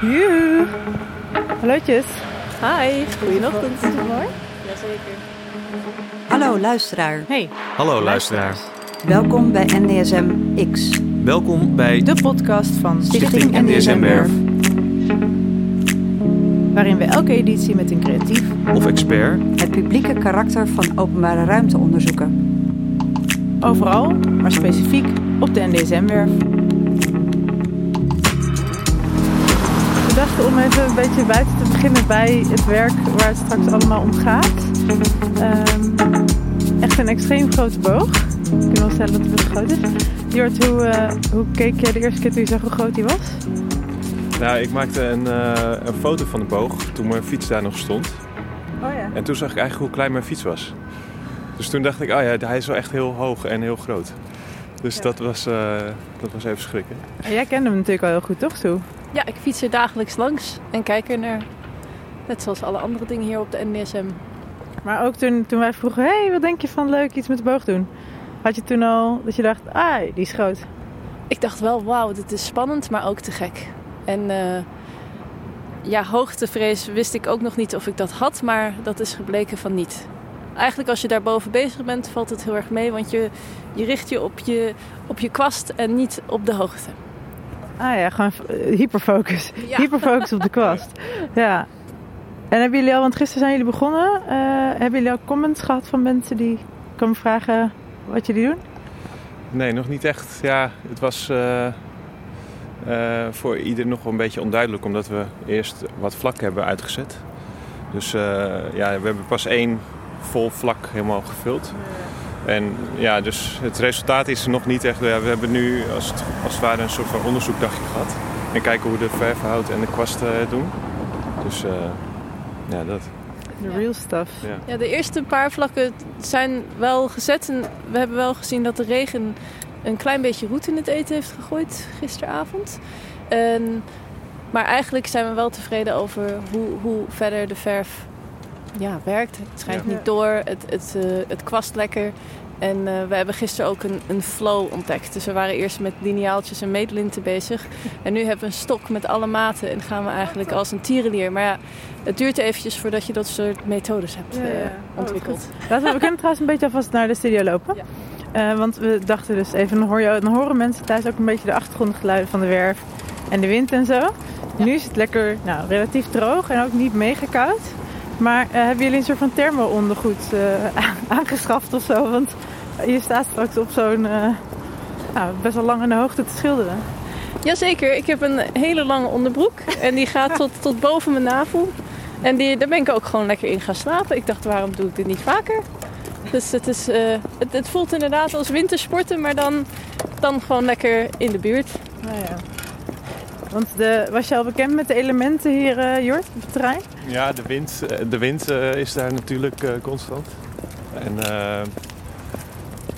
Joe. Hallootjes. Hi, goeieochtend. Mooi. Jazeker. Hallo luisteraar, Hey, Hallo luisteraar. welkom bij NDSM X. Welkom bij de podcast van Stichting NDSM Werf. Waarin we elke editie met een creatief of expert Het publieke karakter van openbare ruimte onderzoeken. overal, maar specifiek op de NDSM-werf. We dachten om even een beetje buiten te beginnen bij het werk waar het straks allemaal om gaat. Ehm, echt een extreem grote boog. Ik kan wel stellen dat het best groot is. Jort, hoe, eh, hoe keek jij de eerste keer toen je zag hoe groot die was? Nou, ik maakte een, eh, een foto van de boog toen mijn fiets daar nog stond. Oh ja. En toen zag ik eigenlijk hoe klein mijn fiets was. Dus toen dacht ik, oh ja, hij is wel echt heel hoog en heel groot. Dus Ja. dat, was, eh, dat was even schrikken. En jij kende hem natuurlijk al heel goed, toch? Zo. Ja, ik fiets er dagelijks langs en kijk er naar. Net zoals alle andere dingen hier op de NDSM. Maar ook toen, toen wij vroegen, hey, wat denk je van leuk iets met de boog doen? Had je toen al dat je dacht, ah, die is groot. Ik dacht wel, wauw, dit is spannend, maar ook te gek. En eh, ja, hoogtevrees wist ik ook nog niet of ik dat had, maar dat is gebleken van niet. Eigenlijk als je daarboven bezig bent, valt het heel erg mee, want je, je richt je op, je op je kwast en niet op de hoogte. Ah ja, gewoon eh, hyperfocus. Ja. Hyperfocus op de kwast. Ja. En hebben jullie al, want gisteren zijn jullie begonnen. eh, hebben jullie al comments gehad van mensen die komen vragen wat jullie doen? Nee, nog niet echt. Ja, het was eh, eh, voor ieder nog wel een beetje onduidelijk, omdat we eerst wat vlak hebben uitgezet. Dus eh, ja, we hebben pas één vol vlak helemaal gevuld. En ja, dus het resultaat is nog niet echt. Ja, we hebben nu als het, als het ware een soort van onderzoekdagje gehad. En kijken hoe de verfhout en de kwast eh, het doen. Dus eh, ja, dat. De real stuff. Ja. Ja, de eerste paar vlakken zijn wel gezet. En we hebben wel gezien dat de regen een klein beetje roet in het eten heeft gegooid gisteravond. En, maar eigenlijk zijn we wel tevreden over hoe, hoe verder de verf ja, werkt. Het schijnt Ja. niet door, het, het, eh, het kwast lekker. En eh, we hebben gisteren ook een, een flow ontdekt. Dus we waren eerst met lineaaltjes en meetlinten bezig. En nu hebben we een stok met alle maten en gaan we eigenlijk als een tierenlier. Maar ja, het duurt eventjes voordat je dat soort methodes hebt Ja, ja. eh, Oh, ontwikkeld. Laten we, we kunnen trouwens een beetje alvast naar de studio lopen. Ja. Want we dachten dus even, dan, hoor je, dan horen mensen thuis ook een beetje de achtergrondgeluiden van de werf en de wind en zo. Nu is het lekker, nou, relatief droog en ook niet mega koud. Maar eh, hebben jullie een soort van thermo-ondergoed eh, aangeschaft of zo? Want je staat straks op zo'n, eh, nou, best wel lang aan de hoogte te schilderen. Jazeker, ik heb een hele lange onderbroek. En die gaat tot, tot boven mijn navel. En die, daar ben ik ook gewoon lekker in gaan slapen. Ik dacht, waarom doe ik dit niet vaker? Dus het, is, het, het voelt inderdaad als wintersporten, maar dan, dan gewoon lekker in de buurt. Nou ja. Want de, was je al bekend met de elementen hier, Jort, op het terrein? Ja, de wind, eh, de wind eh, is daar natuurlijk eh, constant. En eh,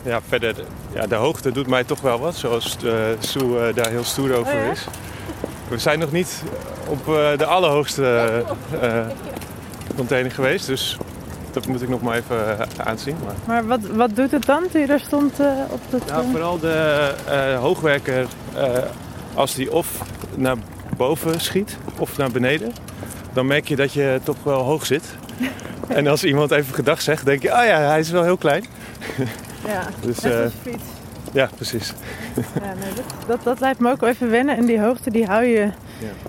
ja, verder, ja, de hoogte doet mij toch wel wat, zoals eh Sue daar heel stoer over Oh ja? is. We zijn nog niet op eh, de allerhoogste container geweest, dus dat moet ik nog maar even aanzien. Maar, Maar wat, wat doet het dan toen je daar stond eh, op dat... nou, vooral de eh, hoogwerker, eh, als die of naar boven schiet of naar beneden, dan merk je dat je toch wel hoog zit. En als iemand even gedag zegt, denk je, oh ja, hij is wel heel klein. ja, Dus als fiets. ja, precies. Ja, nee, dat, dat, dat lijkt me ook wel even wennen. En die hoogte, die hou je...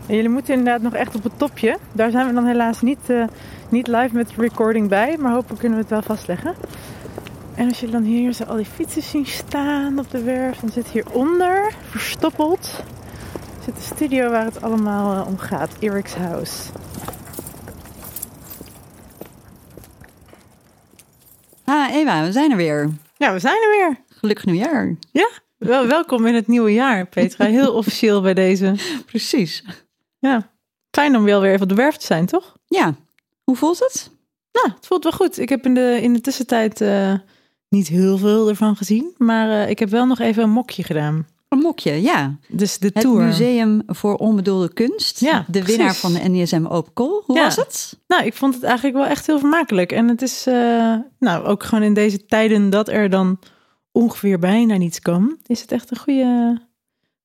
En jullie moeten inderdaad nog echt op het topje. Daar zijn we dan helaas niet, eh, niet live met recording bij. Maar hopelijk kunnen we het wel vastleggen. En als jullie dan hier zo al die fietsen zien staan op de werf... dan zit hieronder, verstoppeld... zit de studio waar het allemaal eh, om gaat. Eric's House. Ah, Eva, we zijn er weer. Ja, we zijn er weer. Gelukkig nieuwjaar. Wel, welkom in het nieuwe jaar, Petra. Heel officieel bij deze. Precies. Ja, fijn om wel weer even op de werf te zijn, toch? Ja, hoe voelt het? Nou, het voelt wel goed. Ik heb in de, in de tussentijd eh, niet heel veel ervan gezien. Maar eh, ik heb wel nog even een mokje gedaan. Een mokje, ja. Dus de Het tour. Museum voor Onbedoelde Kunst. Ja, de winnaar van de NDSM Open Call. Hoe Ja. was het? Nou, ik vond het eigenlijk wel echt heel vermakelijk. En het is, eh, nou, ook gewoon in deze tijden dat er dan ongeveer bijna niets kan, is het echt een goede,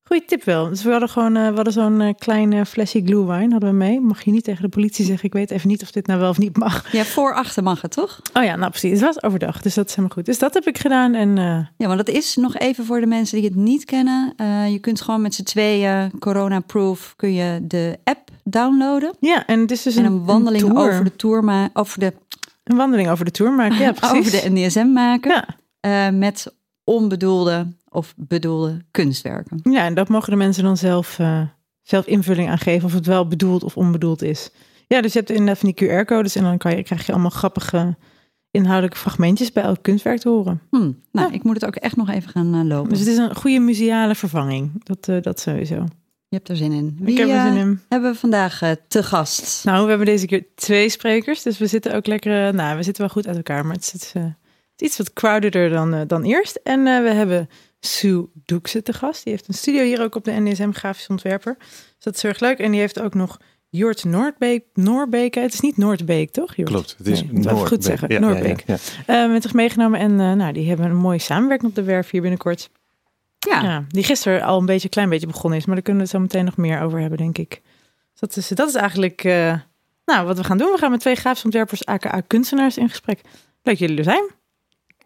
Goeie tip wel. Dus we hadden gewoon eh, we hadden zo'n eh, klein eh, flesje glühwein hadden we mee. Mag je niet tegen de politie zeggen. Ik weet even niet of dit nou wel of niet mag. Ja, voor achter mag het, toch? Oh ja, nou precies. Het was overdag, dus dat is helemaal goed. Dus dat heb ik gedaan en Ja, maar dat is nog even voor de mensen die het niet kennen. Je kunt gewoon met z'n tweeën, corona-proof, kun je de app downloaden. ja, en het is dus En een, een wandeling over de tour ma- over de, Een wandeling over de tour maken, ja precies. over de NDSM maken. Ja. met onbedoelde of bedoelde kunstwerken. ja, en dat mogen de mensen dan zelf, eh, zelf invulling aan geven of het wel bedoeld of onbedoeld is. Ja, dus je hebt inderdaad van die QR-codes en dan kan je, krijg je allemaal grappige inhoudelijke fragmentjes bij elk kunstwerk te horen. Hm, nou, Ja. ik moet het ook echt nog even gaan eh, lopen. Dus het is een goede museale vervanging. Dat, eh, dat sowieso. Je hebt er zin in. ik Wie heb er zin in. hebben we vandaag te gast? Nou, we hebben deze keer twee sprekers. Dus we zitten ook lekker. nou, we zitten wel goed uit elkaar. Maar het is, het is, iets wat crowdeder dan, eh, dan eerst. En eh, we hebben Sue Doekse te gast. Die heeft een studio hier ook op de NDSM, grafisch ontwerper. Dus dat is heel erg leuk. En die heeft ook nog Jort Noordbeek. Noordbeek. Het is niet Noordbeek, toch? Jort? Klopt, het is Nee, goed zeggen. Ja, Noordbeek. Ja, ja, Eh, met zich meegenomen. En eh, nou, die hebben een mooie samenwerking op de werf hier binnenkort. Ja, Ja, die gisteren al een beetje, een klein beetje begonnen is. Maar daar kunnen we het zo meteen nog meer over hebben, denk ik. Dus dat is, dat is eigenlijk eh, nou, wat we gaan doen. We gaan met twee grafisch ontwerpers, aka kunstenaars, in gesprek. Leuk dat jullie er zijn.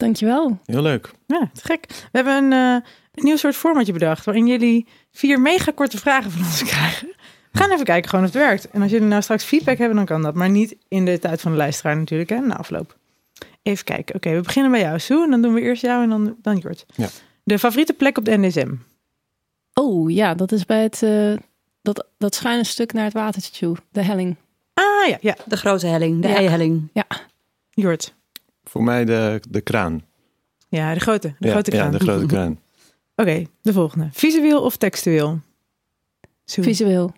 Dankjewel. Heel leuk. Ja, te gek. We hebben een, eh, een nieuw soort formatje bedacht. Waarin jullie vier mega korte vragen van ons krijgen. We gaan even kijken gewoon of het werkt. En als jullie nou straks feedback hebben, dan kan dat. Maar niet in de tijd van de luisteraar natuurlijk, hè, na afloop. Even kijken. Oké, we beginnen bij jou, Sue. En dan doen we eerst jou en dan, dan Jort. Ja. De favoriete plek op de NSM? Oh ja, dat is bij het, eh, dat, dat schuine stuk naar het watertje toe. De helling. Ah ja, ja. de grote helling, de Ja. eihelling. Jort. Voor mij de, de kraan. Ja, de grote. De ja, grote kraan. Ja, de grote kraan. Oké, de volgende. Visueel of textueel? Sue. Visueel.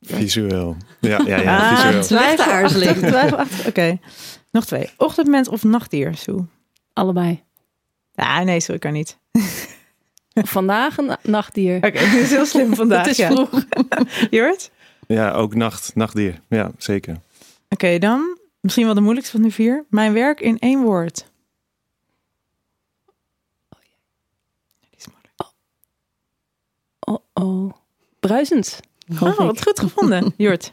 Visueel. Ja, ja, ja, Ah, visueel. Twijfelachtig. Oké. Nog twee. Ochtendmens of nachtdier, Sue? Allebei. Ja, nee, sorry, kan niet. Vandaag een nachtdier. Oké, dit is heel slim vandaag. Het is ja. vroeg. Jort? Ja, ook nacht, nachtdier. Ja, zeker. Oké, dan misschien wel de moeilijkste van de vier. Mijn werk in één woord. Die is moeilijk. Oh, oh. Bruisend. Oh, wat goed gevonden. Jort.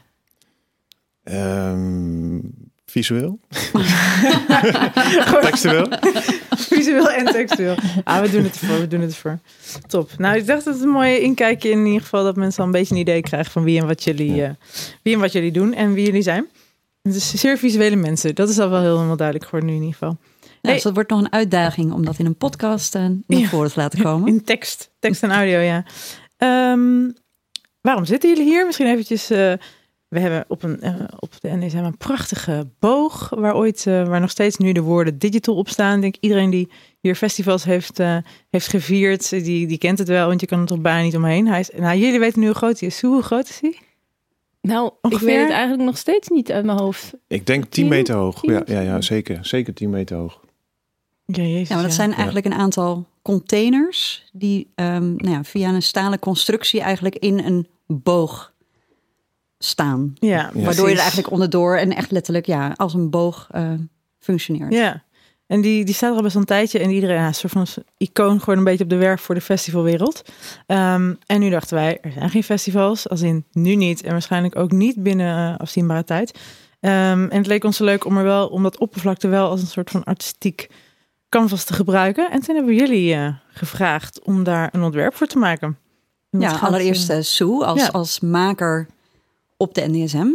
Ehm, visueel? Textueel? Visueel en textueel. Ah, we doen het ervoor, we doen het ervoor. Top. Nou, ik dacht dat het een mooie inkijkje in ieder geval dat mensen al een beetje een idee krijgen van wie en wat jullie, eh, wie en wat jullie doen en wie jullie zijn. Het is zeer visuele mensen. Dat is al wel helemaal duidelijk geworden nu in ieder geval. Nou, dus dat wordt nog een uitdaging om dat in een podcast eh, naar Ja. voren te laten komen. In tekst, tekst en audio, ja. Ehm, waarom zitten jullie hier? Misschien eventjes. eh, we hebben op, een, eh, op de NSM een prachtige boog, waar ooit, waar nog steeds nu de woorden digital op staan. Ik denk iedereen die hier festivals heeft, heeft gevierd, die, die kent het wel, want je kan er toch bijna niet omheen. Hij is, nou, jullie weten nu hoe groot hij is. Hoe groot is hij? Nou, Ongeveer? ik weet het eigenlijk nog steeds niet uit mijn hoofd. Ik denk 10 Tien? meter hoog. Ja, ja, ja, zeker. Zeker 10 meter hoog. Ja, jezus, Ja, maar dat ja. zijn eigenlijk een aantal containers die ehm, nou ja, via een stalen constructie eigenlijk in een boog staan. Ja, Ja. Waardoor je er eigenlijk onderdoor en echt letterlijk ja, als een boog eh, functioneert. Ja, en die, die staat er al best een tijdje. En iedereen, ja, een soort van icoon gewoon een beetje op de werf voor de festivalwereld. Ehm, en nu dachten wij, er zijn geen festivals. Als in nu niet. En waarschijnlijk ook niet binnen eh, afzienbare tijd. Ehm, en het leek ons zo leuk om er wel, om dat oppervlakte wel als een soort van artistiek canvas te gebruiken. En toen hebben we jullie eh, gevraagd om daar een ontwerp voor te maken. Ja, gaat, allereerst eh, eh, Sue als, ja. als maker op de NDSM.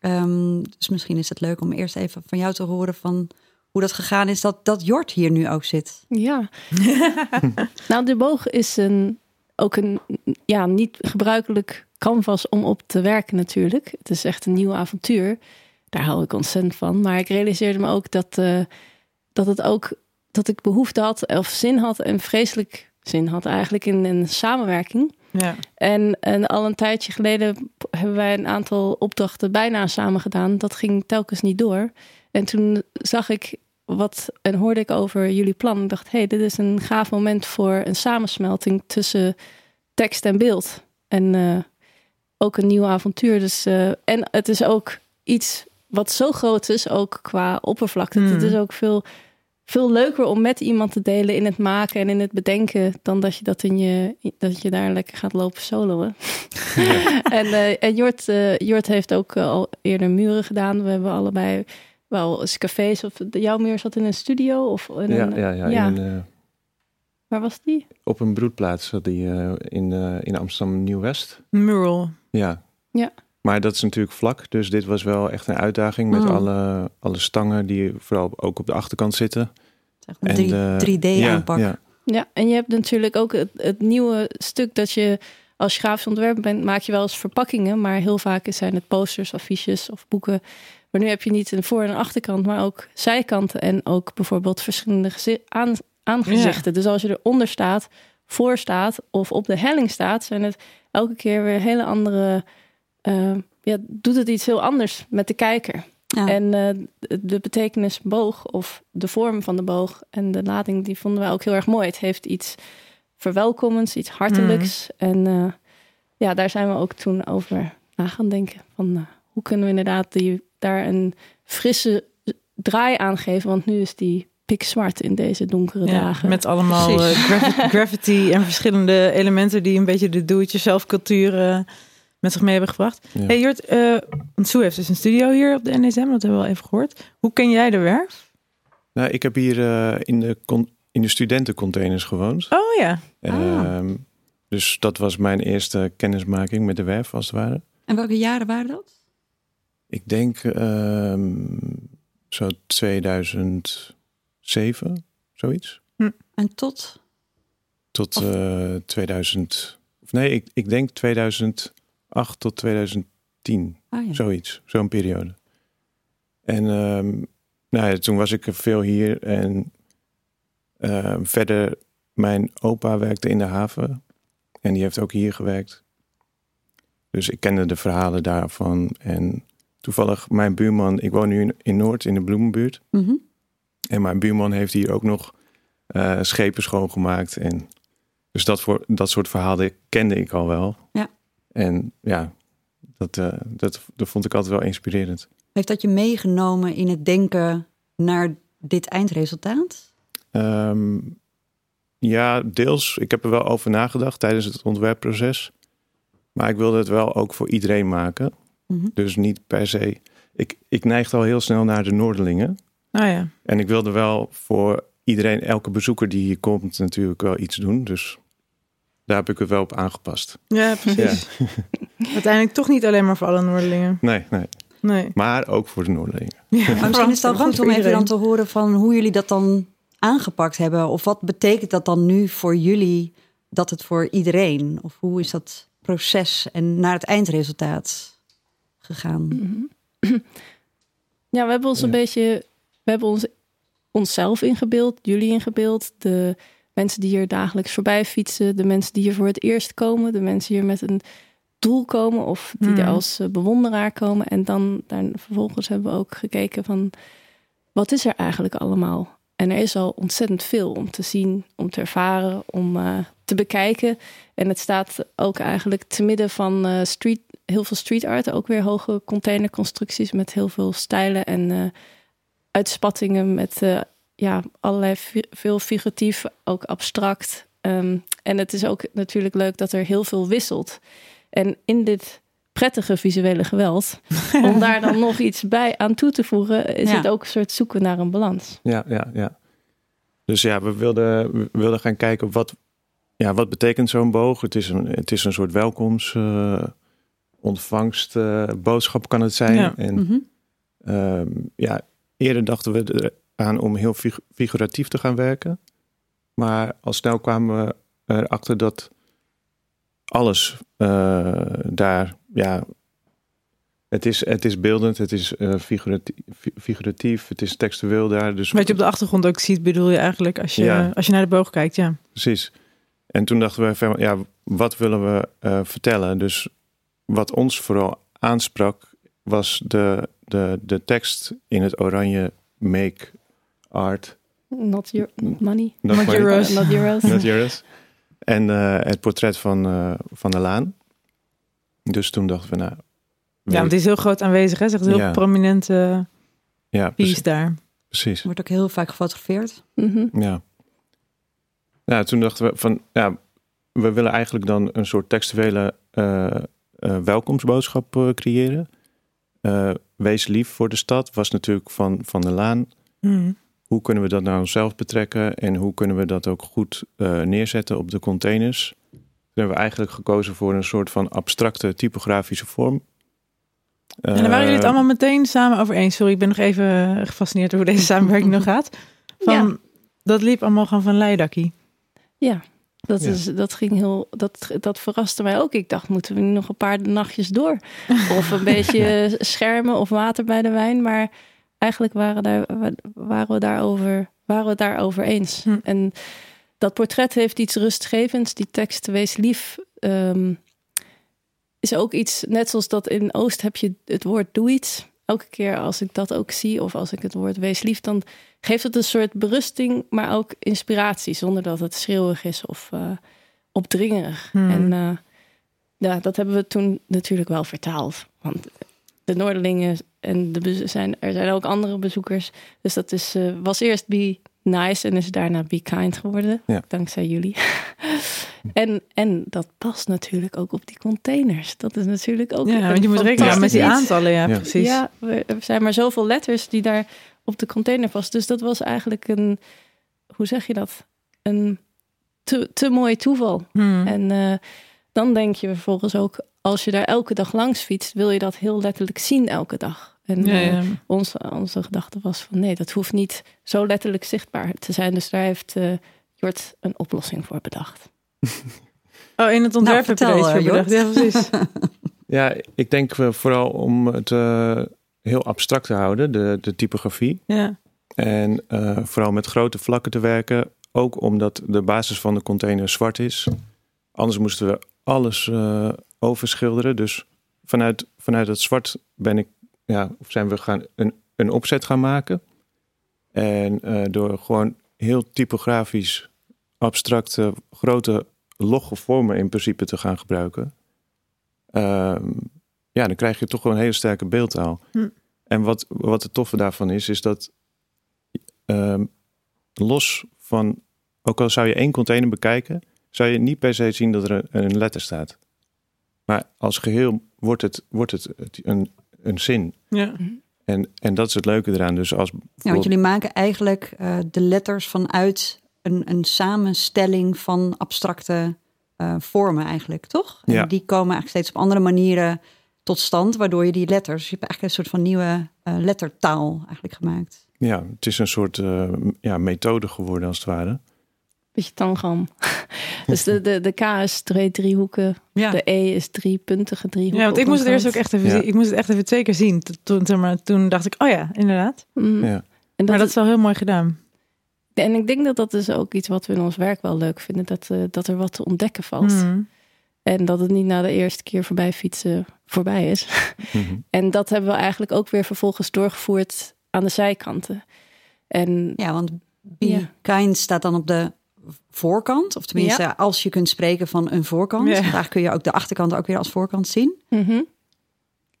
Ehm, dus misschien is het leuk om eerst even van jou te horen van hoe dat gegaan is dat, dat Jort hier nu ook zit. Ja. nou, de boog is een, ook een ja, niet gebruikelijk canvas om op te werken natuurlijk. Het is echt een nieuw avontuur. Daar hou ik ontzettend van. Maar ik realiseerde me ook dat, eh, dat het ook dat ik behoefte had of zin had en vreselijk zin had eigenlijk in een samenwerking. ja. En, en al een tijdje geleden hebben wij een aantal opdrachten bijna samen gedaan. Dat ging telkens niet door. En toen zag ik wat en hoorde ik over jullie plan. Ik dacht, hé, hey, dit is een gaaf moment voor een samensmelting tussen tekst en beeld. En eh, ook een nieuw avontuur. Dus, eh, en het is ook iets wat zo groot is, ook qua oppervlakte. Hmm. Het is ook veel, veel leuker om met iemand te delen in het maken en in het bedenken dan dat je dat in je dat je daar lekker gaat lopen soloen. en eh, en Jort, eh, Jort heeft ook eh, al eerder muren gedaan. We hebben allebei wel eens cafés of de- jouw muur zat in een studio of in Ja, een, ja, ja, ja. in eh, waar was die? op een broedplaats zat die eh, in, eh, in Amsterdam Nieuw-West. Mural. Ja. Ja. Maar dat is natuurlijk vlak, dus dit was wel echt een uitdaging met Mm. alle, alle stangen die vooral ook op de achterkant zitten. Echt een En drie- de- 3D-aanpak. Ja, ja. Ja, en je hebt natuurlijk ook het, het nieuwe stuk dat je als grafisch ontwerper bent, maak je wel eens verpakkingen, maar heel vaak zijn het posters, affiches of boeken. Maar nu heb je niet een voor- en achterkant, maar ook zijkanten en ook bijvoorbeeld verschillende gezi- aan, aangezichten. Dus als je eronder staat, voor staat of op de helling staat, zijn het elke keer weer hele andere. Eh, ja, doet het iets heel anders met de kijker. Ja. En eh, de betekenis boog of de vorm van de boog en de lading, die vonden wij ook heel erg mooi. Het heeft iets verwelkomends, iets hartelijks. En eh, ja, daar zijn we ook toen over na gaan denken. Van eh, hoe kunnen we inderdaad die, daar een frisse draai aan geven? Want nu is die pikzwart in deze donkere Ja, dagen. met allemaal Precies. gravi- graffiti en verschillende elementen die een beetje de do-it-yourself cultuur met zich mee hebben gebracht. Ja. Hey Jort, eh want Sue heeft dus een studio hier op de NSM, dat hebben we al even gehoord. Hoe ken jij de werf? Nou, ik heb hier eh, in, de con- in de studentencontainers gewoond. Oh ja. Ah. Ehm, dus dat was mijn eerste kennismaking met de werf, als het ware. En welke jaren waren dat? Ik denk ehm, zo 2007, zoiets. En tot? Tot Of- eh 2000. Of nee, ik, ik denk 2008 tot 2010. Ah, ja. Zoiets, zo'n periode. En ehm, nou ja, toen was ik veel hier. En ehm, verder, mijn opa werkte in de haven. En die heeft ook hier gewerkt. Dus ik kende de verhalen daarvan. En toevallig mijn buurman, ik woon nu in, in Noord, in de Bloemenbuurt. Mhm. En mijn buurman heeft hier ook nog eh, schepen schoongemaakt. En dus dat, voor, dat soort verhalen kende ik al wel. Ja. En ja, dat, eh, dat, dat vond ik altijd wel inspirerend. Heeft dat je meegenomen in het denken naar dit eindresultaat? Ehm, ja, deels. Ik heb er wel over nagedacht tijdens het ontwerpproces. Maar ik wilde het wel ook voor iedereen maken. Mhm. Dus niet per se. Ik, ik neigde al heel snel naar de Noorderlingen. Oh ja. En ik wilde wel voor iedereen, elke bezoeker die hier komt, natuurlijk wel iets doen. Dus daar heb ik het wel op aangepast. Ja, precies. Uiteindelijk toch niet alleen maar voor alle Noorderlingen. Nee, nee. Nee. Maar ook voor de Noorderlingen. Ja, Maar misschien is het dan goed om even dan te horen van hoe jullie dat dan aangepakt hebben. Of wat betekent dat dan nu voor jullie dat het voor iedereen? Of hoe is dat proces en naar het eindresultaat gegaan? Ja, we hebben ons een beetje, we hebben ons, onszelf ingebeeld, jullie ingebeeld, de mensen die hier dagelijks voorbij fietsen, de mensen die hier voor het eerst komen, de mensen hier met een doel komen of die er Mhm. als eh, bewonderaar komen. En dan daar, vervolgens hebben we ook gekeken van wat is er eigenlijk allemaal? En er is al ontzettend veel om te zien, om te ervaren, om eh, te bekijken. En het staat ook eigenlijk te midden van eh, street, heel veel street art. Ook weer hoge containerconstructies met heel veel stijlen en eh, uitspattingen met ja, allerlei veel figuratief, ook abstract. Ehm, en het is ook natuurlijk leuk dat er heel veel wisselt. En in dit prettige visuele geweld, om daar dan nog iets bij aan toe te voegen, is Ja. het ook een soort zoeken naar een balans. Ja, ja, ja. Dus ja, we wilden, we wilden gaan kijken wat, ja, wat betekent zo'n boog. Het is een, het is een soort welkoms, eh, ontvangst, eh, boodschap kan het zijn. Ja. En Mhm. Ehm, ja, eerder dachten we eraan om heel fig- figuratief te gaan werken. Maar al snel kwamen we erachter dat alles eh, daar, ja, het is, het is beeldend, het is eh, figuratief, figuratief, het is textueel daar. Dus Wat je op de achtergrond ook ziet, bedoel je eigenlijk als je, Ja. als je naar de boog kijkt, ja. Precies. En toen dachten we, ja, wat willen we eh, vertellen? Dus wat ons vooral aansprak, was de, de, de tekst in het oranje make art. Not your money. Not Not euros. Not euros. Not yours. En eh, het portret van, eh, van de Laan. Dus toen dachten we, nou... Ja, want die is heel groot aanwezig, hè? Zegt heel Ja. prominente ja, piece precies. daar. precies. Wordt ook heel vaak gefotografeerd. Mhm. Ja. Ja, toen dachten we van, ja, we willen eigenlijk dan een soort textuele eh, eh, welkomstboodschap eh, creëren. Eh, wees lief voor de stad was natuurlijk van, van de Laan. Mhm. Hoe kunnen we dat naar onszelf betrekken en hoe kunnen we dat ook goed eh, neerzetten op de containers? Toen hebben we eigenlijk gekozen voor een soort van abstracte typografische vorm. En daar waren jullie het Eh, allemaal meteen samen over eens. Sorry, ik ben nog even gefascineerd hoe deze samenwerking nog gaat. Van, Ja. Dat liep allemaal gewoon van leidakkie. Ja, dat, Ja. Is, dat ging heel. Dat, dat verraste mij ook. Ik dacht, moeten we nu nog een paar nachtjes door? Of een beetje schermen of water bij de wijn. Maar eigenlijk waren, daar, waren, we, daarover, waren we het daarover eens. Hm. En dat portret heeft iets rustgevends. Die tekst, wees lief, ehm, is ook iets. Net zoals dat in Oost heb je het woord doe iets. Elke keer als ik dat ook zie, of als ik het woord wees lief, dan geeft het een soort berusting, maar ook inspiratie, zonder dat het schreeuwig is of eh, opdringerig. Hmm. En eh, ja, dat hebben we toen natuurlijk wel vertaald. Want de Noorderlingen en de zijn, er zijn ook andere bezoekers. Dus dat is, eh, was eerst Be Nice en is daarna Be Kind geworden. Ja. Dankzij jullie. en, en dat past natuurlijk ook op die containers. Dat is natuurlijk ook. Ja, een want je moet rekenen met die aantallen. Ja, Ja. precies. Ja, we- er zijn maar zoveel letters die daar op de container passen. Dus dat was eigenlijk een, hoe zeg je dat? Een te, te mooi toeval. Hmm. En eh, dan denk je vervolgens ook, als je daar elke dag langs fietst, wil je dat heel letterlijk zien elke dag. En ja, eh, onze, onze gedachte was van nee, dat hoeft niet zo letterlijk zichtbaar te zijn. Dus daar heeft eh Jort een oplossing voor bedacht. Oh, in het ontwerp heb je vertel, er iets voor eh, bedacht. Ja, precies. Ja, ik denk eh, vooral om het eh, heel abstract te houden, de, de typografie. Ja. En eh, vooral met grote vlakken te werken. Ook omdat de basis van de container zwart is. Anders moesten we alles eh, overschilderen. Dus vanuit, vanuit het zwart ben ik, ja, of zijn we gaan een, een opzet gaan maken. En eh, door gewoon heel typografisch abstracte, grote logge vormen in principe te gaan gebruiken. ehm, ja, dan krijg je toch wel een hele sterke beeldtaal. Hm. En wat, wat het toffe daarvan is, is dat ehm, los van, ook al zou je één container bekijken, zou je niet per se zien dat er een, een letter staat. Maar als geheel wordt het, wordt het het- een, een zin. Ja. En, en dat is het leuke eraan. Dus als Ja, want jullie maken eigenlijk eh, de letters vanuit een, een samenstelling van abstracte eh, vormen eigenlijk, toch? En Ja. die komen eigenlijk steeds op andere manieren tot stand, waardoor je die letters, je hebt eigenlijk een soort van nieuwe eh, lettertaal eigenlijk gemaakt. ja, het is een soort eh, ja, methode geworden als het ware. Beetje tangram. dus de, de, de K is twee driehoeken. Ja. De E is drie puntige driehoeken. ja, want ik moest het eerst ook echt even Ja. zien. Ik moest het echt even twee keer zien. Toen, zeg maar, toen dacht ik, oh ja, inderdaad. Mm. Ja. En dat, Maar dat is- wel heel mooi gedaan. En ik denk dat dat is ook iets wat we in ons werk wel leuk vinden. Dat, eh, dat er wat te ontdekken valt. Hmm. En dat het niet na de eerste keer voorbij fietsen voorbij is. Mhm. En dat hebben we eigenlijk ook weer vervolgens doorgevoerd aan de zijkanten. En Ja, want Be Ja. Kind staat dan op de voorkant. Of tenminste, als je kunt spreken van een voorkant. Ja. Daar kun je ook de achterkant ook weer als voorkant zien. Mhm.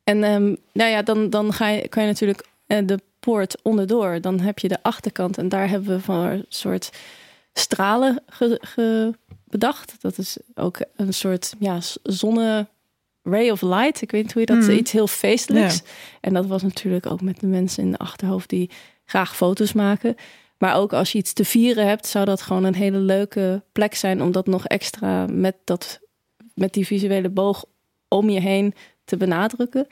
En ehm, nou ja, dan, dan ga je, kan je natuurlijk eh, de poort onderdoor. Dan heb je de achterkant en daar hebben we van een soort stralen ge, ge- bedacht. Dat is ook een soort ja, zonne ray of light. Ik weet niet hoe je dat Mhm. iets heel feestelijks. En dat was natuurlijk ook met de mensen in de achterhoofd die graag foto's maken. Maar ook als je iets te vieren hebt, zou dat gewoon een hele leuke plek zijn om dat nog extra met, dat, met die visuele boog om je heen te benadrukken.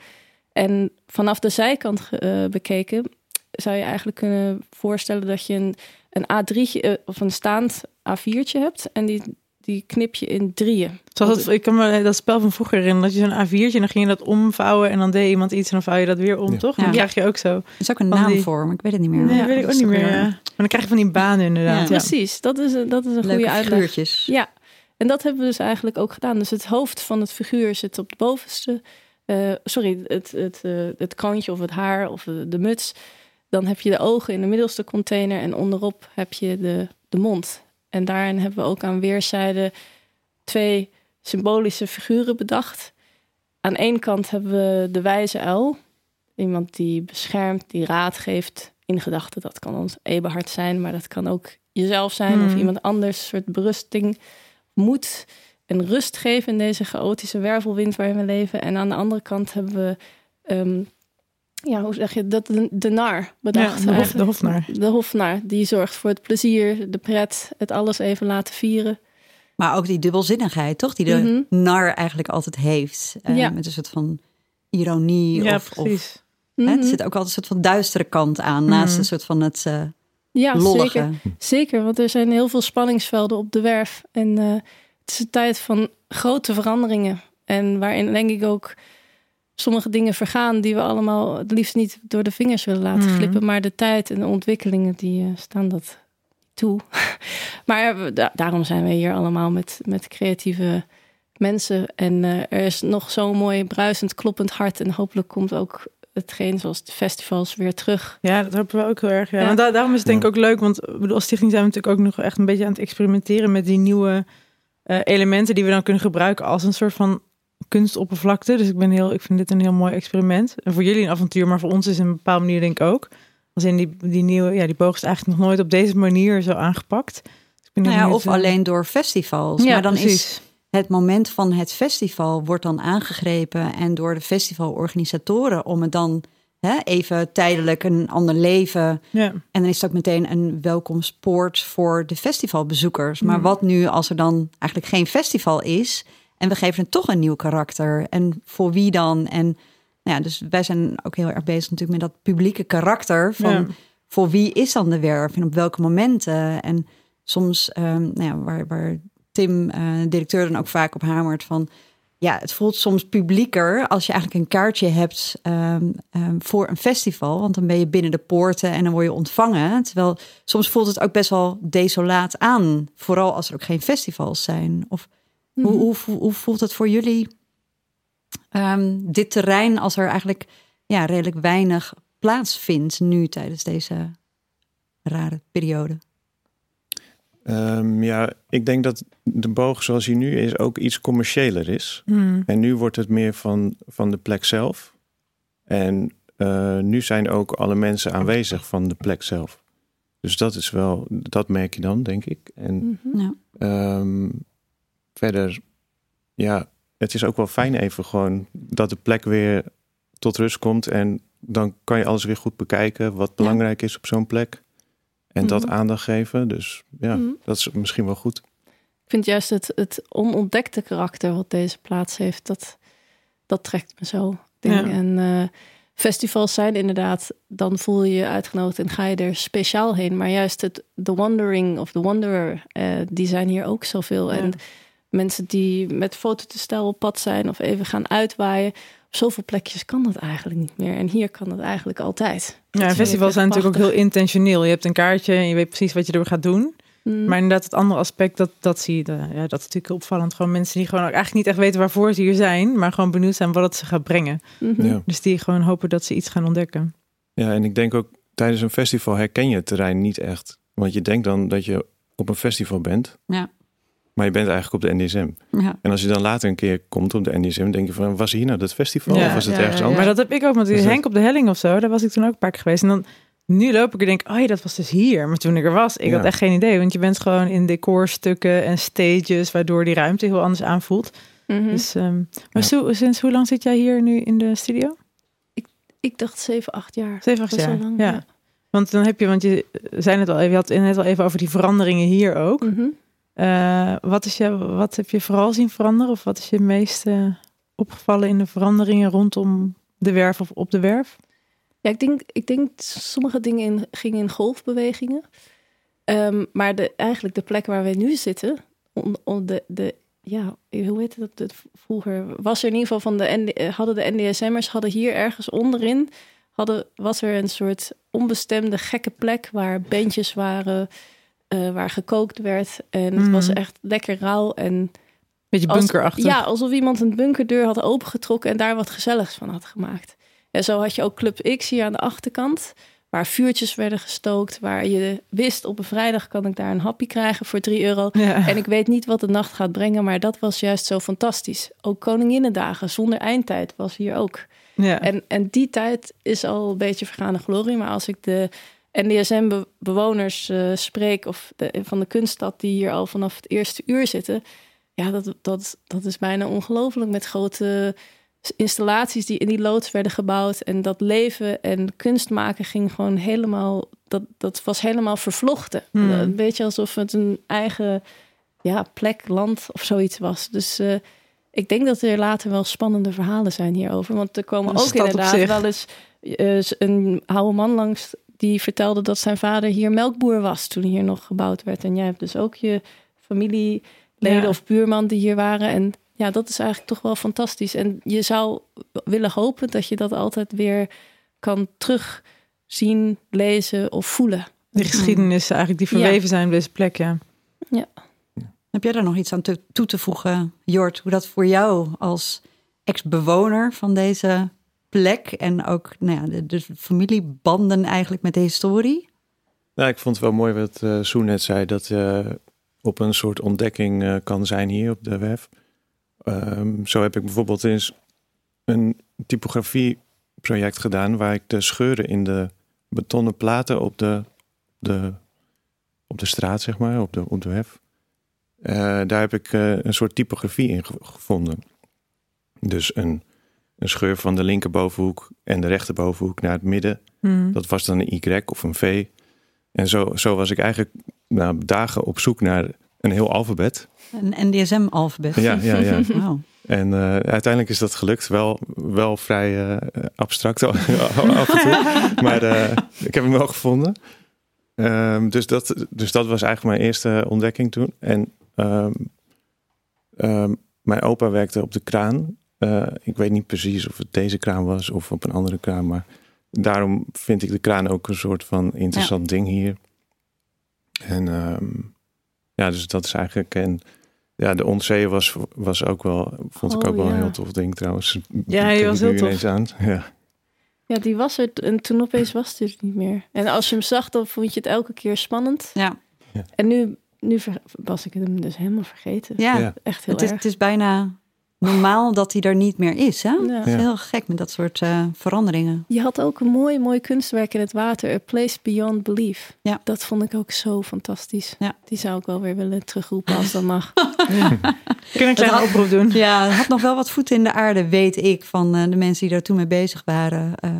En vanaf de zijkant eh, bekeken zou je eigenlijk kunnen voorstellen dat je een, een A3'tje eh, of een staand A4'tje hebt en die, die knip je in drieën. Zoals het, ik kan me dat spel van vroeger herinneren. Dat je zo'n A4'tje en dan ging je dat omvouwen. En dan deed iemand iets en dan vouw je dat weer om, Ja. toch? Dan Ja. krijg je ook zo. Er is ook een Van naam die- voor, maar ik weet het niet meer. Nee, Ja, weet ik dat ook niet meer. Ja. Maar dan krijg je van die banen inderdaad. Ja. Ja. Precies, dat is, een- dat is een Leuke goede uitleg. figuurtjes. Ja, en dat hebben we dus eigenlijk ook gedaan. Dus het hoofd van het figuur zit op de bovenste. eh, sorry, het, het, eh, het kroontje of het haar of de, de muts. Dan heb je de ogen in de middelste container en onderop heb je de, de mond. En daarin hebben we ook aan weerszijden twee symbolische figuren bedacht. Aan één kant hebben we de wijze uil. Iemand die beschermt, die raad geeft in gedachten. Dat kan ons Eberhard zijn, maar dat kan ook jezelf zijn of Hmm. iemand anders. Een soort berusting, moed en rust geven in deze chaotische wervelwind waarin we leven. En aan de andere kant hebben we, ehm, ja, hoe zeg je dat, de, de nar bedacht. Ja, de, hof, de hofnaar. De hofnaar, die zorgt voor het plezier, de pret, het alles even laten vieren. Maar ook die dubbelzinnigheid, toch? Die de Mhm. nar eigenlijk altijd heeft. Eh, Ja. Met een soort van ironie. Ja, of, of, hè, Mhm. er zit ook altijd een soort van duistere kant aan. Naast een soort van het eh Ja, lollige. zeker. Zeker, want er zijn heel veel spanningsvelden op de werf. En eh, het is een tijd van grote veranderingen. En waarin denk ik ook sommige dingen vergaan die we allemaal het liefst niet door de vingers willen laten Mhm. glippen. Maar de tijd en de ontwikkelingen die eh, staan dat toe. maar da- daarom zijn we hier allemaal met, met creatieve mensen. En eh, er is nog zo'n mooi bruisend, kloppend hart. En hopelijk komt ook hetgeen zoals de festivals weer terug. Ja, dat hopen we ook heel erg. Ja. Ja. Want da- daarom is het denk ik ook leuk. Want bedoel, als stichting zijn we natuurlijk ook nog echt een beetje aan het experimenteren met die nieuwe eh, elementen die we dan kunnen gebruiken als een soort van kunstoppervlakte. Dus ik ben heel, ik vind dit een heel mooi experiment. En voor jullie een avontuur, maar voor ons is het een bepaalde manier denk ik ook. Als in die, die nieuwe, ja, die boog is eigenlijk nog nooit op deze manier zo aangepakt. Dus ik ben heel Nou ja, of eh, alleen door festivals. Ja, maar dan is precies. het moment van het festival wordt dan aangegrepen en door de festivalorganisatoren om het dan hè, even tijdelijk een ander leven. Ja. En dan is het ook meteen een welkomstpoort voor de festivalbezoekers. Maar Hmm. wat nu als er dan eigenlijk geen festival is en we geven het toch een nieuw karakter? En voor wie dan? En nou ja, dus wij zijn ook heel erg bezig natuurlijk met dat publieke karakter van Ja. voor wie is dan de werf en op welke momenten? En soms, ehm, nou ja, waar, waar Tim, eh, directeur, dan ook vaak op hamert van... Ja, het voelt soms publieker als je eigenlijk een kaartje hebt ehm, ehm, voor een festival. Want dan ben je binnen de poorten en dan word je ontvangen. Terwijl soms voelt het ook best wel desolaat aan. Vooral als er ook geen festivals zijn. Of hoe, hoe, hoe, hoe voelt het voor jullie, ehm, dit terrein, als er eigenlijk ja, redelijk weinig plaatsvindt nu tijdens deze rare periode? Ehm, ja, ik denk dat de boog zoals hij nu is ook iets commerciëler is. Hmm. En nu wordt het meer van, van de plek zelf. En eh, nu zijn ook alle mensen aanwezig van de plek zelf. Dus dat is wel, dat merk je dan, denk ik. En Mhm. Ja. ehm, verder, ja, het is ook wel fijn even gewoon dat de plek weer tot rust komt. En dan kan je alles weer goed bekijken wat belangrijk is op zo'n plek. En dat Mhm. aandacht geven. Dus ja, Mhm. dat is misschien wel goed. Ik vind juist het, het onontdekte karakter wat deze plaats heeft, dat, dat trekt me zo. Ja. En eh, festivals zijn inderdaad, dan voel je je uitgenodigd en ga je er speciaal heen. Maar juist het The Wandering of The Wanderer, eh, die zijn hier ook zoveel. Ja. En mensen die met fototoestel op pad zijn of even gaan uitwaaien. Op zoveel plekjes kan dat eigenlijk niet meer. En hier kan dat eigenlijk altijd. Dat Ja, festivals zijn natuurlijk ook heel intentioneel. Je hebt een kaartje en je weet precies wat je er gaat doen. Mm. Maar inderdaad, het andere aspect, dat, dat zie je. de- ja, dat is natuurlijk opvallend. Gewoon mensen die gewoon ook eigenlijk niet echt weten waarvoor ze hier zijn. Maar gewoon benieuwd zijn wat het ze gaat brengen. Mhm. Ja. Dus die gewoon hopen dat ze iets gaan ontdekken. Ja, en ik denk ook tijdens een festival herken je het terrein niet echt. Want je denkt dan dat je op een festival bent, Ja. Maar je bent eigenlijk op de NDSM. Ja. En als je dan later een keer komt op de NDSM, denk je van, was hier nou dat festival Ja, of was het ja, ergens ja, anders? Maar dat heb ik ook met die Dus dat- Henk op de Helling of zo. Daar was ik toen ook een paar keer geweest. En dan, nu loop ik er denk, oh ja, dat was dus hier. Maar toen ik er was, ik Ja. had echt geen idee. Want je bent gewoon in decorstukken en stages, waardoor die ruimte heel anders aanvoelt. Mhm. Dus, ehm, maar Ja. zo- sinds hoe lang zit jij hier nu in de studio? Ik dacht 7, 8 jaar. Zeven, acht Best wel jaar. lang, ja. Want dan heb je, want je zei het al even, je had het net al even over die veranderingen hier ook. Mhm. Eh, wat, is je, wat heb je vooral zien veranderen? Of wat is je meest opgevallen in de veranderingen rondom de werf of op de werf? Ja, ik denk, ik denk sommige dingen in, gingen in golfbewegingen. Ehm, maar de, eigenlijk de plek waar we nu zitten, de, de, ja, hoe heette dat vroeger? Was er in ieder geval van de, eh, hadden de NDSM'ers, hadden hier ergens onderin, hadden, was er een soort onbestemde gekke plek waar bandjes waren, eh, waar gekookt werd. En het was echt lekker rauw en Beetje als- bunkerachtig. Ja, alsof iemand een bunkerdeur had opengetrokken en daar wat gezelligs van had gemaakt. En zo had je ook Club X hier aan de achterkant, waar vuurtjes werden gestookt, waar je wist op een vrijdag kan ik daar een happy krijgen voor 3 euro. Ja. En ik weet niet wat de nacht gaat brengen, maar dat was juist zo fantastisch. Ook Koninginnedagen zonder eindtijd was hier ook. ja. En, en die tijd is al een beetje vergane glorie. Maar als ik de NDSM-bewoners uh, spreek of de, van de kunststad die hier al vanaf het eerste uur zitten. Ja, dat, dat, dat is bijna ongelooflijk met grote installaties die in die loods werden gebouwd. En dat leven en kunst maken ging gewoon helemaal, dat, dat was helemaal vervlochten. Hmm. Een beetje alsof het een eigen ja, plek, land of zoiets was. Dus uh, ik denk dat er later wel spannende verhalen zijn hierover. Want er komen ook inderdaad wel eens uh, een oude man langs die vertelde dat zijn vader hier melkboer was toen hier nog gebouwd werd. En jij hebt dus ook je familieleden Ja. of buurman die hier waren. En ja, dat is eigenlijk toch wel fantastisch. En je zou willen hopen dat je dat altijd weer kan terugzien, lezen of voelen. Die geschiedenis eigenlijk die Ja. verweven zijn op deze plek, ja. Heb jij daar nog iets aan te, toe te voegen, Jort? Hoe dat voor jou als ex-bewoner van deze plek en ook nou ja, de, de familiebanden eigenlijk met de historie? Nou, ik vond het wel mooi wat eh Soen net zei, dat je op een soort ontdekking eh, kan zijn hier op de werf. Ehm, zo heb ik bijvoorbeeld eens een typografieproject gedaan waar ik de scheuren in de betonnen platen op de, de, op de straat, zeg maar, op de, op de werf. eh, daar heb ik eh, een soort typografie in ge- gevonden. Dus een, een scheur van de linkerbovenhoek en de rechterbovenhoek naar het midden. Hmm. Dat was dan een Y of een V. En zo, zo was ik eigenlijk nou, dagen op zoek naar een heel alfabet. Een NDSM-alfabet. Ja, ja, ja. En eh, uiteindelijk is dat gelukt. Wel, wel vrij eh, abstract af en toe. Maar eh, ik heb hem wel gevonden. Ehm, dus, dat, dus dat was eigenlijk mijn eerste ontdekking toen. En ehm, ehm, mijn opa werkte op de kraan. Eh, ik weet niet precies of het deze kraan was of op een andere kraan. Maar daarom vind ik de kraan ook een soort van interessant ding hier. En ehm, ja, dus dat is eigenlijk... En, ja, de Onzee was, was ook wel, vond ik Oh, ook wel een heel tof ding trouwens. Ja, die Denk was heel tof. Aan. Ja. Ja, die was er en toen opeens was het er niet meer. En als je hem zag, dan vond je het elke keer spannend. Ja, En nu, nu ver- was ik hem dus helemaal vergeten. ja. Ja. Echt heel Het, is, erg. het is bijna normaal dat hij er niet meer is. Hè? Ja. Het is Ja. heel gek met dat soort eh, veranderingen. Je had ook een mooi, mooi kunstwerk in het water. A Place Beyond Belief. Ja. Dat vond ik ook zo fantastisch. Ja. Die zou ik wel weer willen terugroepen als dat mag. Kunnen we een kleine oproep doen? Ja, het had nog wel wat voeten in de aarde, weet ik, van eh, de mensen die daar toen mee bezig waren. Eh,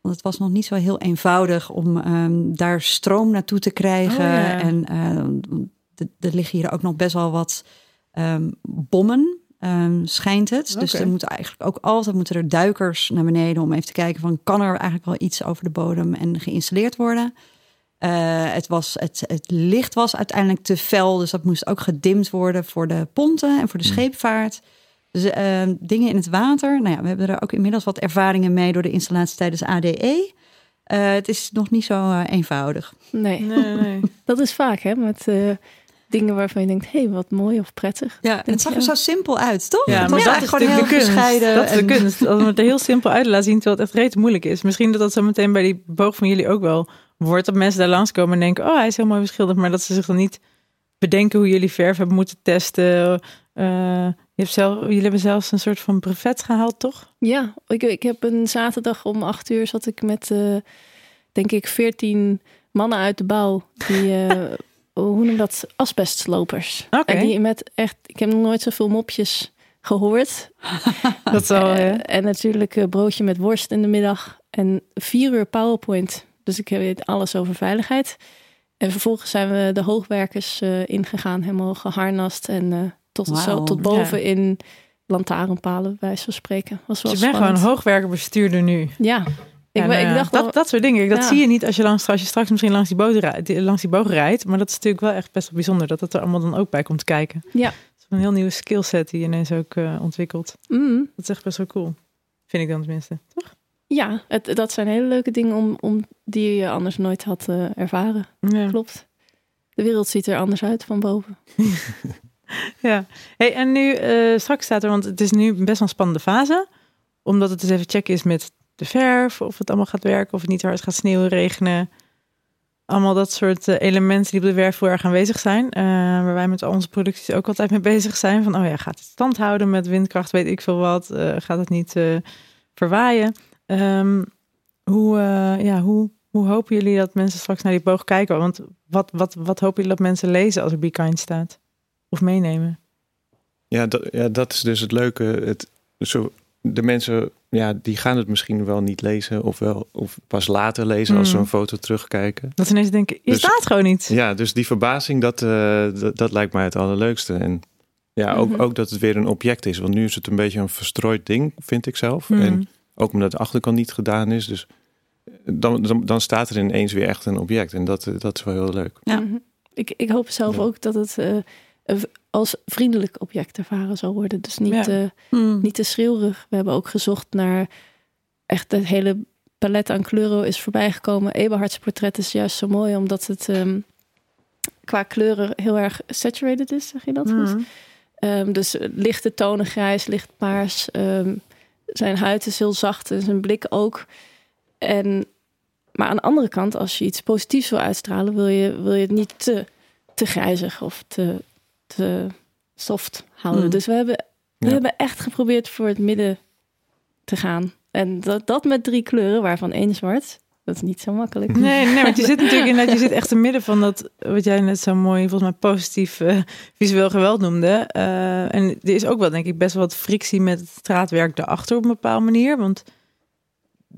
want het was nog niet zo heel eenvoudig om ehm, daar stroom naartoe te krijgen. Oh, ja. En eh, er liggen hier ook nog best wel wat ehm, bommen, ehm, schijnt het. Dus er moeten eigenlijk ook altijd moeten er duikers naar beneden om even te kijken van kan er eigenlijk wel iets over de bodem en geïnstalleerd worden. Eh, het, was, het, het licht was uiteindelijk te fel, dus dat moest ook gedimd worden voor de ponten en voor de scheepvaart. Dus eh, dingen in het water. Nou ja, we hebben er ook inmiddels wat ervaringen mee door de installatie tijdens ADE. Eh, het is nog niet zo eh, eenvoudig. Nee. Nee, nee. dat is vaak hè, met eh, dingen waarvan je denkt, hé, hey, wat mooi of prettig. Ja, het zag er zo simpel uit, toch? Ja, Het maar was dat is eigenlijk natuurlijk de kunst. gescheiden Dat is de kunst. Als we het er heel simpel uit laten zien, terwijl het echt reet moeilijk is. Misschien dat dat zo meteen bij die boog van jullie ook wel wordt. Dat mensen daar langskomen en denken, oh, hij is heel mooi beschilderd. Maar dat ze zich dan niet bedenken hoe jullie verf hebben moeten testen. Eh, je hebt zelf, jullie hebben zelfs een soort van brevet gehaald, toch? Ja, ik, ik heb een zaterdag om acht uur zat ik met, eh, denk ik, veertien mannen uit de bouw. Die, eh, noem dat? Asbestslopers. Oké. En die met echt, ik heb nog nooit zoveel mopjes gehoord. Dat ja. en natuurlijk eh, broodje met worst in de middag. En vier uur PowerPoint. Dus ik weet alles over veiligheid. En vervolgens zijn we de hoogwerkers eh, ingegaan. Helemaal geharnast. En eh, tot, zo, tot boven in lantaarnpalen, bij van spreken. Was wel Dus je bent gewoon hoogwerkerbestuurder nu. Ja. Ik, nou ik dacht dat, al- dat soort dingen. Dat Ja. zie je niet als je, langs, als je straks misschien langs die, boot rijdt, langs die boog rijdt. Maar dat is natuurlijk wel echt best wel bijzonder dat dat er allemaal dan ook bij komt kijken. Ja. Het is een heel nieuwe skillset die je ineens ook eh, ontwikkelt. Mm, Dat is echt best wel cool. Vind ik dan tenminste. Toch? ja, het, dat zijn hele leuke dingen om, om, die je anders nooit had eh, ervaren. Ja. Klopt. De wereld ziet er anders uit van boven. ja. Hey, en nu eh, straks staat er, want het is nu best wel een spannende fase. Omdat het dus even checken is met de verf. Of het allemaal gaat werken. Of het niet hard gaat sneeuwen, regenen. Allemaal dat soort eh, elementen die op de werf heel erg aanwezig zijn. eh, waar wij met al onze producties ook altijd mee bezig zijn. Van, oh ja, gaat het stand houden met windkracht, weet ik veel wat. eh, gaat het niet verwaaien? Ehm, hoe, ja, hoe Hoe hopen jullie dat mensen straks naar die boog kijken? Want wat, wat, wat hopen jullie dat mensen lezen als er Be Kind staat? Of meenemen? Ja, dat, ja, dat is dus het leuke. Het, zo, de mensen ja, die gaan het misschien wel niet lezen of, wel, of pas later lezen als ze Mm. een foto terugkijken. Dat ze ineens denken, je Dus- staat gewoon niet. Ja, dus die verbazing, dat, eh, dat, dat lijkt mij het allerleukste. En ja, ook, Mhm. ook dat het weer een object is. Want nu is het een beetje een verstrooid ding, vind ik zelf. Mm. En ook omdat de achterkant niet gedaan is. Dus dan, dan, dan staat er ineens weer echt een object. En dat, eh, dat is wel heel leuk. Ja. Mhm. Ik, ik hoop zelf Ja. ook dat het eh, een- als vriendelijk object ervaren zal worden. Dus niet, Ja. eh, Hmm. niet te schreeuwig. We hebben ook gezocht naar echt het hele palet aan kleuren is voorbijgekomen. Eberhards portret is juist zo mooi omdat het ehm, qua kleuren heel erg saturated is, zeg je dat goed? Mm. Ehm, dus eh, lichte tonen grijs, licht paars. Ehm, zijn huid is heel zacht en zijn blik ook. En, maar aan de andere kant, als je iets positiefs wil uitstralen, wil je, wil je het niet te, te grijzig of te, te soft houden. Hmm. Dus we hebben, we Ja. hebben echt geprobeerd voor het midden te gaan. En dat, dat met drie kleuren, waarvan één zwart. Dat is niet zo makkelijk. Nee, nee, want je zit natuurlijk inderdaad, je zit echt te midden van dat, wat jij net zo mooi, volgens mij positief eh, visueel geweld noemde. Eh, en er is ook wel, denk ik, best wel wat frictie met het straatwerk daarachter op een bepaalde manier. Want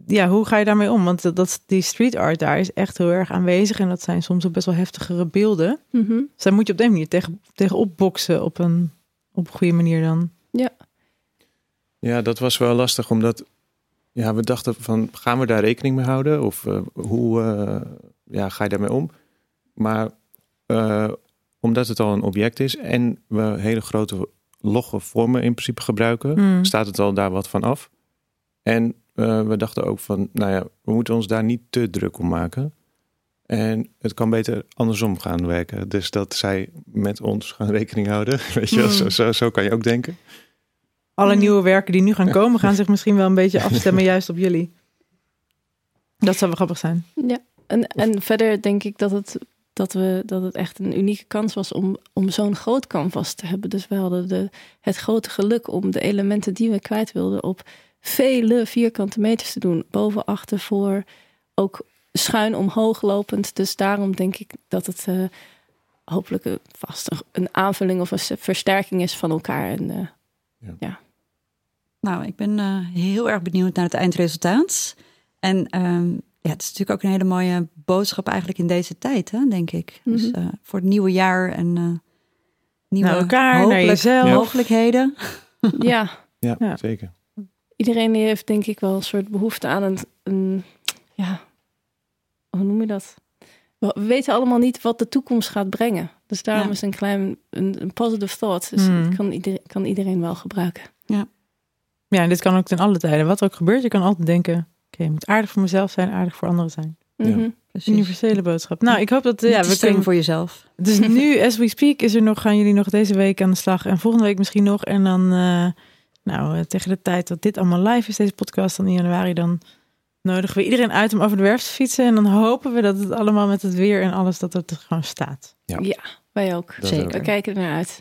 ja, hoe ga je daarmee om? Want dat, dat, die street art daar is echt heel erg aanwezig. En dat zijn soms ook best wel heftigere beelden. Mhm. Dus daar moet je op die manier tegen, tegen opboksen op een, op een goede manier dan. Ja, dat was wel lastig, omdat ja, we dachten van, gaan we daar rekening mee houden? Of eh, hoe eh, ja, ga je daarmee om? Maar eh, omdat het al een object is en we hele grote logge vormen in principe gebruiken, Hmm. staat het al daar wat van af. En eh, we dachten ook van, nou ja, we moeten ons daar niet te druk om maken. En het kan beter andersom gaan werken. Dus dat zij met ons gaan rekening houden. Weet je, wel, Hmm. zo, zo, zo kan je ook denken. Alle nieuwe werken die nu gaan komen, gaan zich misschien wel een beetje afstemmen juist op jullie. Dat zou wel grappig zijn. Ja, en, en verder denk ik dat het, dat, we, dat het echt een unieke kans was om, om zo'n groot canvas te hebben. Dus we hadden de, het grote geluk om de elementen die we kwijt wilden op vele vierkante meters te doen. Boven, achter, voor, ook schuin omhoog lopend. Dus daarom denk ik dat het eh, hopelijk een, vast een, een aanvulling of een versterking is van elkaar. En, eh, Nou, ik ben eh, heel erg benieuwd naar het eindresultaat. En ehm, ja, het is natuurlijk ook een hele mooie boodschap eigenlijk in deze tijd, hè, denk ik. Dus Mhm. eh, voor het nieuwe jaar en eh, nieuwe Naar elkaar, naar hopelijk jezelf. mogelijkheden. ja, Ja, Ja. zeker. Iedereen die heeft denk ik wel een soort behoefte aan een, een ja, hoe noem je dat? We we weten allemaal niet wat de toekomst gaat brengen. Dus daarom Ja. is een klein een, een positive thought. Dus het kan iedereen, kan iedereen wel gebruiken. Ja, en dit kan ook ten alle tijden. Wat er ook gebeurt, je kan altijd denken... Oké, je moet aardig voor mezelf zijn, aardig voor anderen zijn. Ja. Mhm. Universele boodschap. Nou, ik hoop dat... Niet ja, we kunnen, voor jezelf. dus nu, as we speak, is er nog, gaan jullie nog deze week aan de slag. En volgende week misschien nog. En dan, eh, nou, eh, tegen de tijd dat dit allemaal live is, deze podcast, dan in januari, dan nodigen we iedereen uit om over de werf te fietsen. En dan hopen we dat het allemaal met het weer en alles, dat het er gewoon staat. Ja. Ja, wij ook. Dat Zeker. ook. We kijken er naar uit.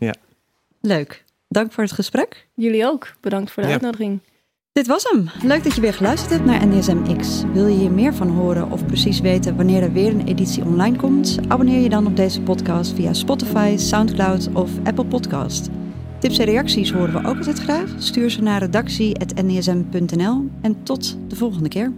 Leuk. Dank voor het gesprek. Jullie ook. Bedankt voor de Ja. uitnodiging. Dit was hem. Leuk dat je weer geluisterd hebt naar NDSM X. Wil je hier meer van horen of precies weten wanneer er weer een editie online komt? Abonneer je dan op deze podcast via Spotify, SoundCloud of Apple Podcast. Tips en reacties horen we ook altijd graag. Stuur ze naar redactie.ndsm.nl en tot de volgende keer.